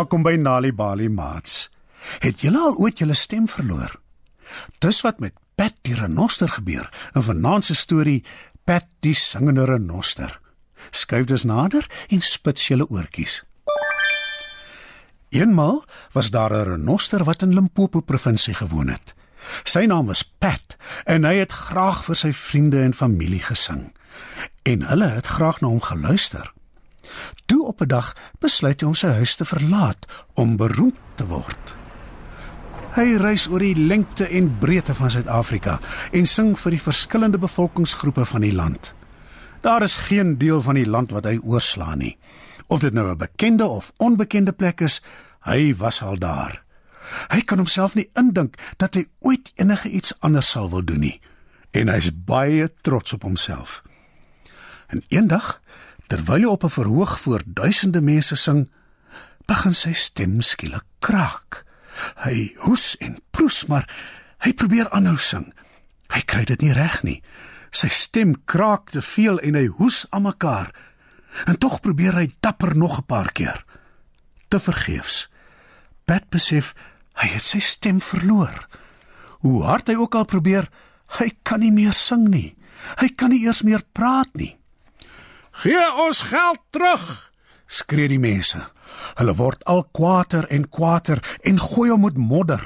Welkom by Nali Bali Mats. Het julle al ooit julle stem verloor? Dis wat met Pat die renoster gebeur in vanaand se storie Pat die singende renoster. Skuif dus nader en spits julle oortjies. Eenmal was daar 'n renoster wat in Limpopo provinsie gewoon het. Sy naam was Pat en hy het graag vir sy vriende en familie gesing. En hulle het graag na hom geluister. Toe op 'n dag besluit hy om sy huis te verlaat om beroemd te word. Hy reis oor die lengte en breedte van Suid-Afrika en sing vir die verskillende bevolkingsgroepe van die land. Daar is geen deel van die land wat hy oorslaan nie. Of dit nou 'n bekende of onbekende plek is, hy was al daar. Hy kan homself nie indink dat hy ooit enige iets anders sal wil doen nie en hy's baie trots op homself. En eendag Terwyl hy op 'n verhoog voor duisende mense sing, begin sy stem skielik kraak. Hy hoes en proes, maar hy probeer aanhou sing. Hy kry dit nie reg nie. Sy stem kraak te veel en hy hoes aan mekaar. En tog probeer hy dapper nog 'n paar keer. Te vergeefs. Pat besef hy het sy stem verloor. Hoe hard hy ook al probeer, hy kan nie meer sing nie. Hy kan nie eers meer praat nie. Gee ons geld terug, skree die mense. Hulle word al kwaader en kwaader en gooi hom met modder.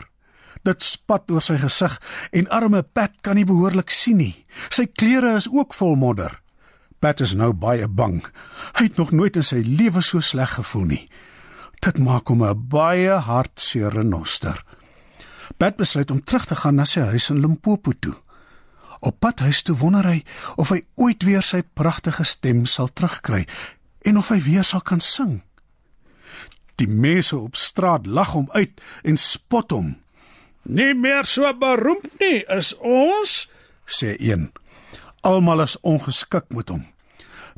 Dit spat oor sy gesig en arme Pat kan nie behoorlik sien nie. Sy klere is ook vol modder. Pat is nou baie bang. Hy het nog nooit in sy lewe so sleg gevoel nie. Dit maak hom 'n baie hartseer renoster. Pat besluit om terug te gaan na sy huis in Limpopo toe. Op pad huis toe wonder hy of hy ooit weer sy pragtige stem sal terugkry en of hy weer sal kan sing. Die mense op straat lag hom uit en spot hom. "Nie meer so beroemd nie, is ons?" sê een. Almal is ongeskik met hom.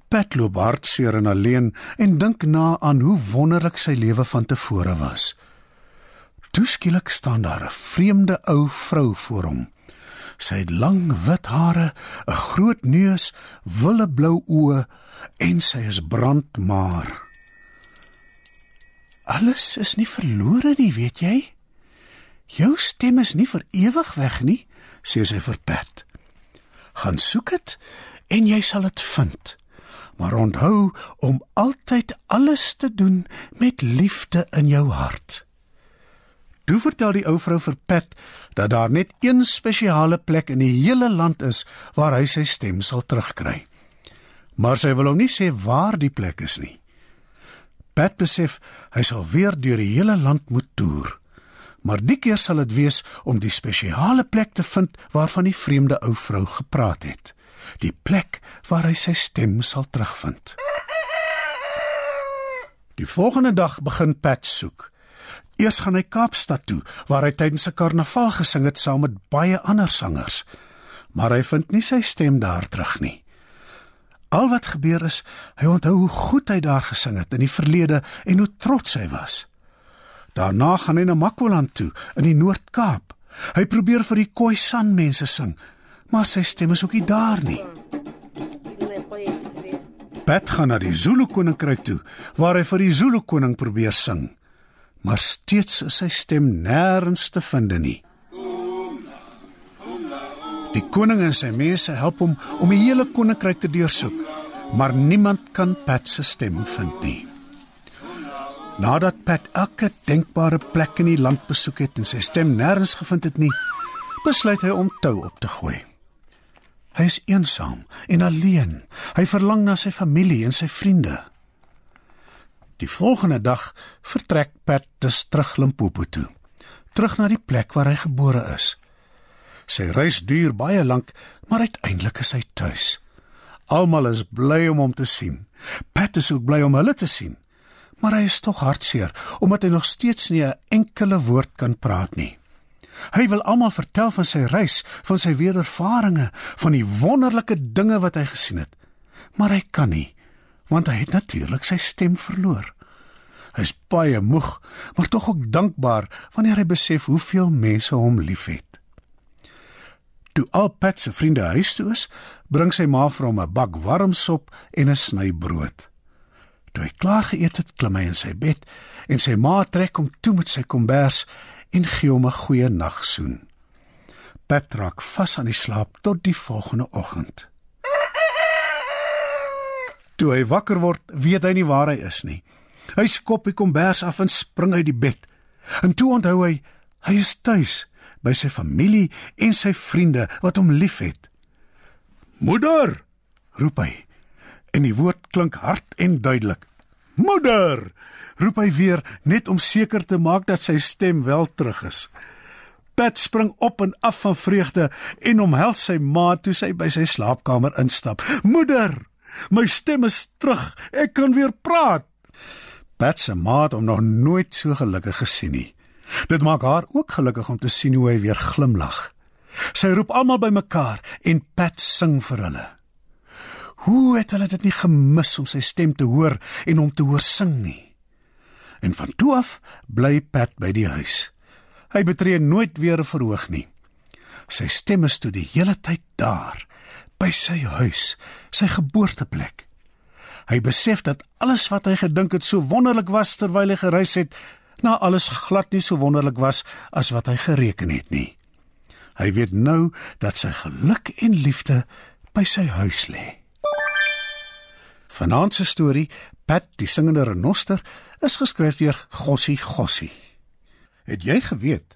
Pat loop hartseer en alleen en dink na aan hoe wonderlik sy lewe van tevore was. Toe skielik staan daar 'n vreemde ou vrou voor hom. Sy het lang wit hare, 'n groot neus, wille blou oë en sy is brandmaar. Alles is nie verlore nie, weet jy? Jou stem is nie vir ewig weg nie, sê sy vir Pat. Gaan soek dit en jy sal dit vind. Maar onthou om altyd alles te doen met liefde in jou hart. Toe vertel die ou vrou vir Pat dat daar net een spesiale plek in die hele land is waar hy sy stem sal terugkry. Maar sy wil hom nie sê waar die plek is nie. Pat besef hy sal weer deur die hele land moet toer. Maar die keer sal dit wees om die spesiale plek te vind waarvan die vreemde ou vrou gepraat het. Die plek waar hy sy stem sal terugvind. Die volgende dag begin Pat soek. Eers gaan hy Kaapstad toe waar hy tydens 'n karnaval gesing het saam met baie ander sangers. Maar hy vind nie sy stem daar terug nie. Al wat gebeur is, hy onthou hoe goed hy daar gesing het in die verlede en hoe trots hy was. Daarna gaan hy na Makwaland toe in die Noord-Kaap. Hy probeer vir die Khoisan mense sing, maar sy stem is ook nie daar nie. Pat gaan na die Zulu koninkryk toe waar hy vir die Zulu koning probeer sing maar steeds is sy stem nêrens te vind nie. Die koning en sy mense help hom om die hele koninkryk te deursoek, maar niemand kan Pat se stem vind nie. Nadat Pat elke denkbare plek in die land besoek het en sy stem nêrens gevind het nie, besluit hy om tou op te gooi. Hy is eensaam en alleen. Hy verlang na sy familie en sy vriende. Die volgende dag vertrek Pat dus terug Limpopo toe, terug na die plek waar hy gebore is. Sy reis duur baie lank, maar uiteindelik is hy tuis. Almal is bly om hom te sien. Pat is ook bly om hulle te sien. Maar hy is tog hartseer omdat hy nog steeds nie 'n enkele woord kan praat nie. Hy wil almal vertel van sy reis, van sy wedervarings, van die wonderlike dinge wat hy gesien het. Maar hy kan nie want hy het natuurlik sy stem verloor. Hy's baie moeg, maar tog ook dankbaar wanneer hy besef hoeveel mense hom liefhet. Toe al Pat se vriende huis toe is, bring sy ma vir hom 'n bak warm sop en 'n sny brood. Toe hy klaar geëet het, klim hy in sy bed en sy ma trek hom toe met sy kombers en gee hom 'n goeie nagsoen. Pat raak vas aan die slaap tot die volgende oggend. Toe hy wakker word, weet hy nie waar hy is nie. Hy skop die kombers af en spring uit die bed. En toe onthou hy, hy is tuis by sy familie en sy vriende wat hom liefhet. "Moeder!" roep hy. En die woord klink hard en duidelik. "Moeder!" roep hy weer net om seker te maak dat sy stem wel terug is. Pat spring op en af van vreugde en omhels sy ma toe sy by sy slaapkamer instap. "Moeder, my stem is terug. Ek kan weer praat." Pat se ma het hom nog nooit so gelukkig gesien nie. Dit maak haar ook gelukkig om te sien hoe hy weer glimlag. Sy roep almal bymekaar en Pat sing vir hulle. Hoe het hulle dit nie gemis om sy stem te hoor en hom te hoor sing nie? En van toe af bly Pat by die huis. Hy betree nooit weer 'n verhoog nie. Sy stem is toe die hele tyd daar by sy huis, sy geboorteplek. Hy besef dat alles wat hy gedink het so wonderlik was terwyl hy gereis het, na alles glad nie so wonderlik was as wat hy gereken het nie. Hy weet nou dat sy geluk en liefde by sy huis lê. Vanaand se storie, Pat die singende renoster, is geskryf deur Gossie Gossie. Het jy geweet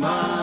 mind.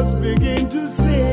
birds begin to sing.